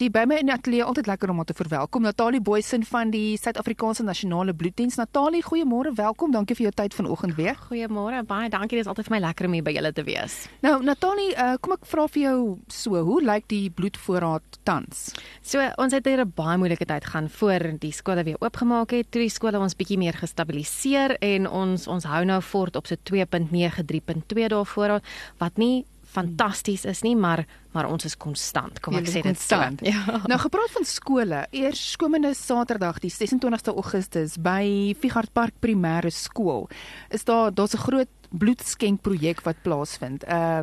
Die by my in die ateljee altyd lekker om te verwelkom Natalie Boysen van die Suid-Afrikaanse Nasionale Bloeddiens. Natalie, goeiemôre, welkom. Dankie vir jou tyd vanoggend weer. Goeiemôre, baie dankie. Dit is altyd vir my lekker om hier by julle te wees. Nou, Natalie, uh, kom ek vra vir jou so, hoe lyk die bloedvoorraad tans? So, ons het hier 'n baie moeilike tyd gaan voor die skole weer oopgemaak het. Toe die skole ons bietjie meer gestabiliseer en ons ons hou nou voort op so 2.9 3.2 dae voorraad wat nie fantasties is nie, maar maar ons is konstant. Kom ek sê dit so. Ja. Nou gepraat van skole. Eers komende Saterdag, die 26ste Augustus by Figart Park Primêre Skool, is daar daar's 'n groot bloedskenk projek wat plaasvind. Uh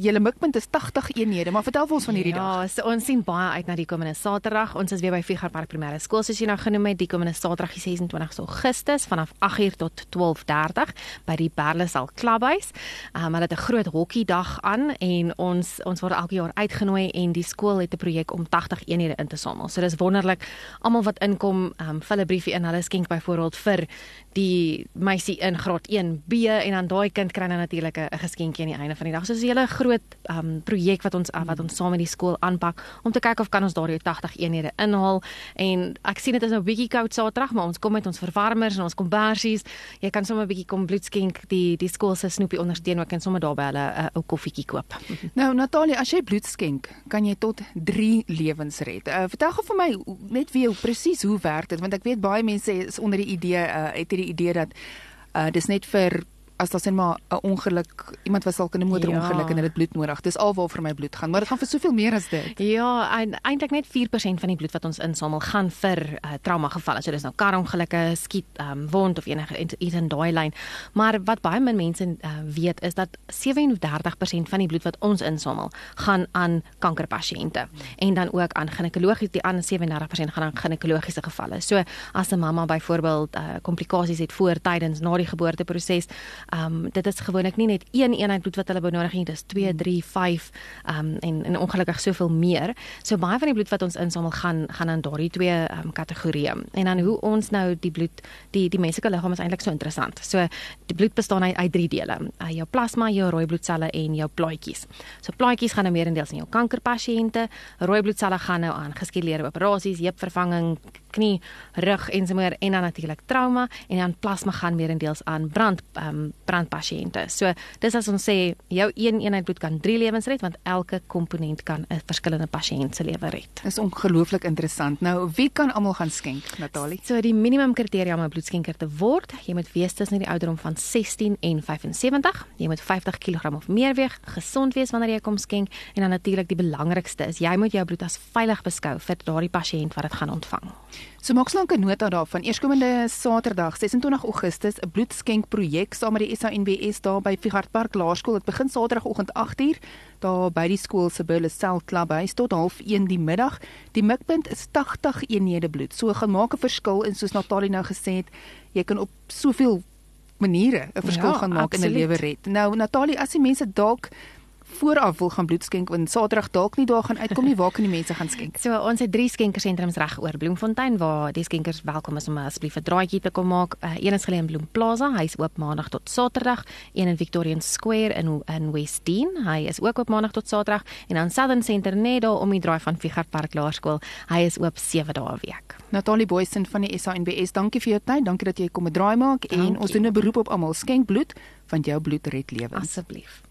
julle mikpunt is 80 eenhede, maar vertel vir ons van hierdie ja, dag. Ja, so ons sien baie uit na die komende Saterdag. Ons is weer by Figart Park Primêre Skool soos jy nou genoem het, die komende Saterdag die 26 Augustus vanaf 8uur tot 12:30 by die Berlesal Klubhuis. Um hulle het 'n groot hokkiedag aan en ons ons word elke jaar uitgenooi en die skool het 'n projek om 80 eenhede in te samel. So dis wonderlik. Almal wat inkom, um vul 'n briefie in. Hulle skenk byvoorbeeld vir die meisie in graad 1B en dan daai kind kry nou natuurlik 'n geskenkie aan die einde van die dag. So dis 'n hele groot um projek wat ons wat ons saam met die skool aanpak om te kyk of kan ons daardie 80 eenhede inhaal. En ek sien dit is nou bietjie koud Saterdag, maar ons kom met ons verwarmers en ons kombersies. Jy kan sommer 'n bietjie kom bloedskenk die die skool se snoepie ondersteun ook en sommer daar by hulle 'n uh, ou koffietjie koop. Nou Natalie, as jy bloed skenk, kan jy tot 3 lewens red. Uh, vertel gou vir my net wie presies hoe werk dit want ek weet baie mense is onder die idee uh, het hierdie idee dat uh, dis net vir as daar sien maar 'n ongeluk, iemand was dalk in 'n motorongeluk ja. en hulle het bloed nodig. Dis alwaar vir my bloed gaan, maar dit gaan vir soveel meer as dit. Ja, eintlik net 4% van die bloed wat ons insamel gaan vir uh, trauma gevalle. So dis nou karongelukke, skiet, um, wond of enige iets in daai lyn. Maar wat baie min mense uh, weet is dat 37% van die bloed wat ons insamel gaan aan kankerpasiënte en dan ook aan ginekologiese die ander 37% gaan aan ginekologiese gevalle. So as 'n mamma byvoorbeeld uh, komplikasies het voor tydens na die geboorteproses Ehm um, dit is gewoonlik nie net een eenheid bloed wat hulle benodig nie, dis 2, 3, 5 ehm um, en en ongelukkig soveel meer. So baie van die bloed wat ons insamel gaan gaan aan daardie twee ehm um, kategorieë. En dan hoe ons nou die bloed die die menslike liggaam is eintlik so interessant. So die bloed bestaan uit, uit drie dele. Uh, jou plasma, jou rooi bloedselle en jou plaatjies. So plaatjies gaan nou meerendeels in jou kankerpasiënte, rooi bloedselle gaan nou aan geskeduleerde operasies, heupvervanging, knie, rug en so meer en dan natuurlik trauma en dan plasma gaan meerendeels aan brand ehm um, brandpasiënte. So dis as ons sê jou een eenheid bloed kan 3 lewens red want elke komponent kan 'n verskillende pasiënt se lewe red. Dis ongelooflik interessant. Nou wie kan almal gaan skenk, Natalie? So die minimum kriteria om 'n bloedskenker te word, jy moet wees tussen die ouderdom van 16 en 75. Jy moet 50 kg of meer weeg, gesond wees wanneer jy kom skenk en dan natuurlik die belangrikste is jy moet jou bloed as veilig beskou vir daardie pasiënt wat dit gaan ontvang. So maak slanke nota daarvan. Eerskomende Saterdag, 26 Augustus, 'n bloedskenk projek saam met die SANBS daar by Figart Park Laerskool. Dit begin Saterdagoggend 8uur daar by die skool se Club by tot 0.30 die middag. Die mikpunt is 80 eenhede bloed. So gaan maak 'n verskil en soos Natalie nou gesê het, jy kan op soveel maniere 'n verskil ja, gaan maak absoluut. in 'n lewe red. Nou Natalie, as die mense dalk vooraf wil gaan bloed skenk en Saterdag dalk nie daar gaan uitkom nie, waar kan die mense gaan skenk? So ons het drie skenkersentrums reg oor Bloemfontein waar die skenkers welkom is om asseblief 'n draaitjie te kom maak. Uh, een is geleë in Bloem Plaza, hy is oop maandag tot Saterdag, een in Victorian Square in in West Dean, hy is ook oop maandag tot Saterdag en dan Southern Center net daar om die draai van Figart Park Laerskool, hy is oop 7 dae 'n week. Natalie Boysen van die SANBS, dankie vir jou tyd, dankie dat jy kom 'n draai maak dankie. en ons doen 'n beroep op almal, skenk bloed want jou bloed red lewens. Asseblief.